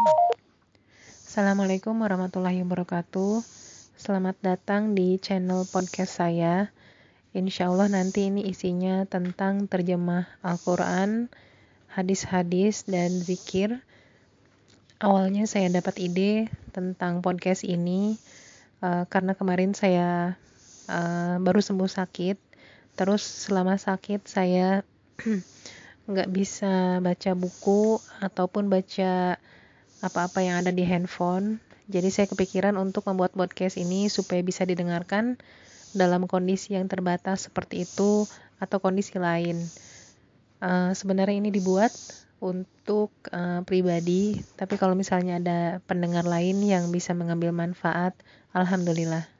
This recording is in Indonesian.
Assalamualaikum warahmatullahi wabarakatuh. Selamat datang di channel podcast saya. Insya Allah nanti ini isinya tentang terjemah Al-Quran, hadis-hadis, dan zikir. Awalnya saya dapat ide tentang podcast ini uh, karena kemarin saya uh, baru sembuh sakit. Terus selama sakit saya nggak bisa baca buku ataupun baca apa-apa yang ada di handphone. Jadi saya kepikiran untuk membuat podcast ini supaya bisa didengarkan dalam kondisi yang terbatas seperti itu atau kondisi lain. Uh, sebenarnya ini dibuat untuk uh, pribadi, tapi kalau misalnya ada pendengar lain yang bisa mengambil manfaat, alhamdulillah.